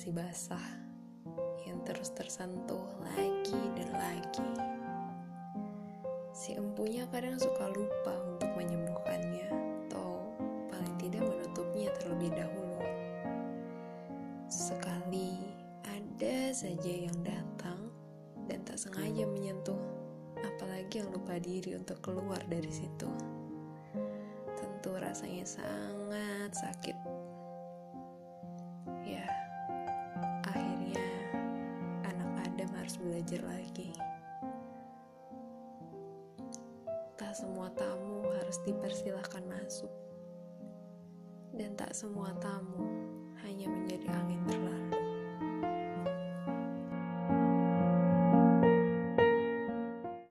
masih basah yang terus tersentuh lagi dan lagi. Si empunya kadang suka lupa untuk menyembuhkannya atau paling tidak menutupnya terlebih dahulu. Sekali ada saja yang datang dan tak sengaja menyentuh, apalagi yang lupa diri untuk keluar dari situ. Tentu rasanya sangat sakit. Belajar lagi. Tak semua tamu harus dipersilahkan masuk. Dan tak semua tamu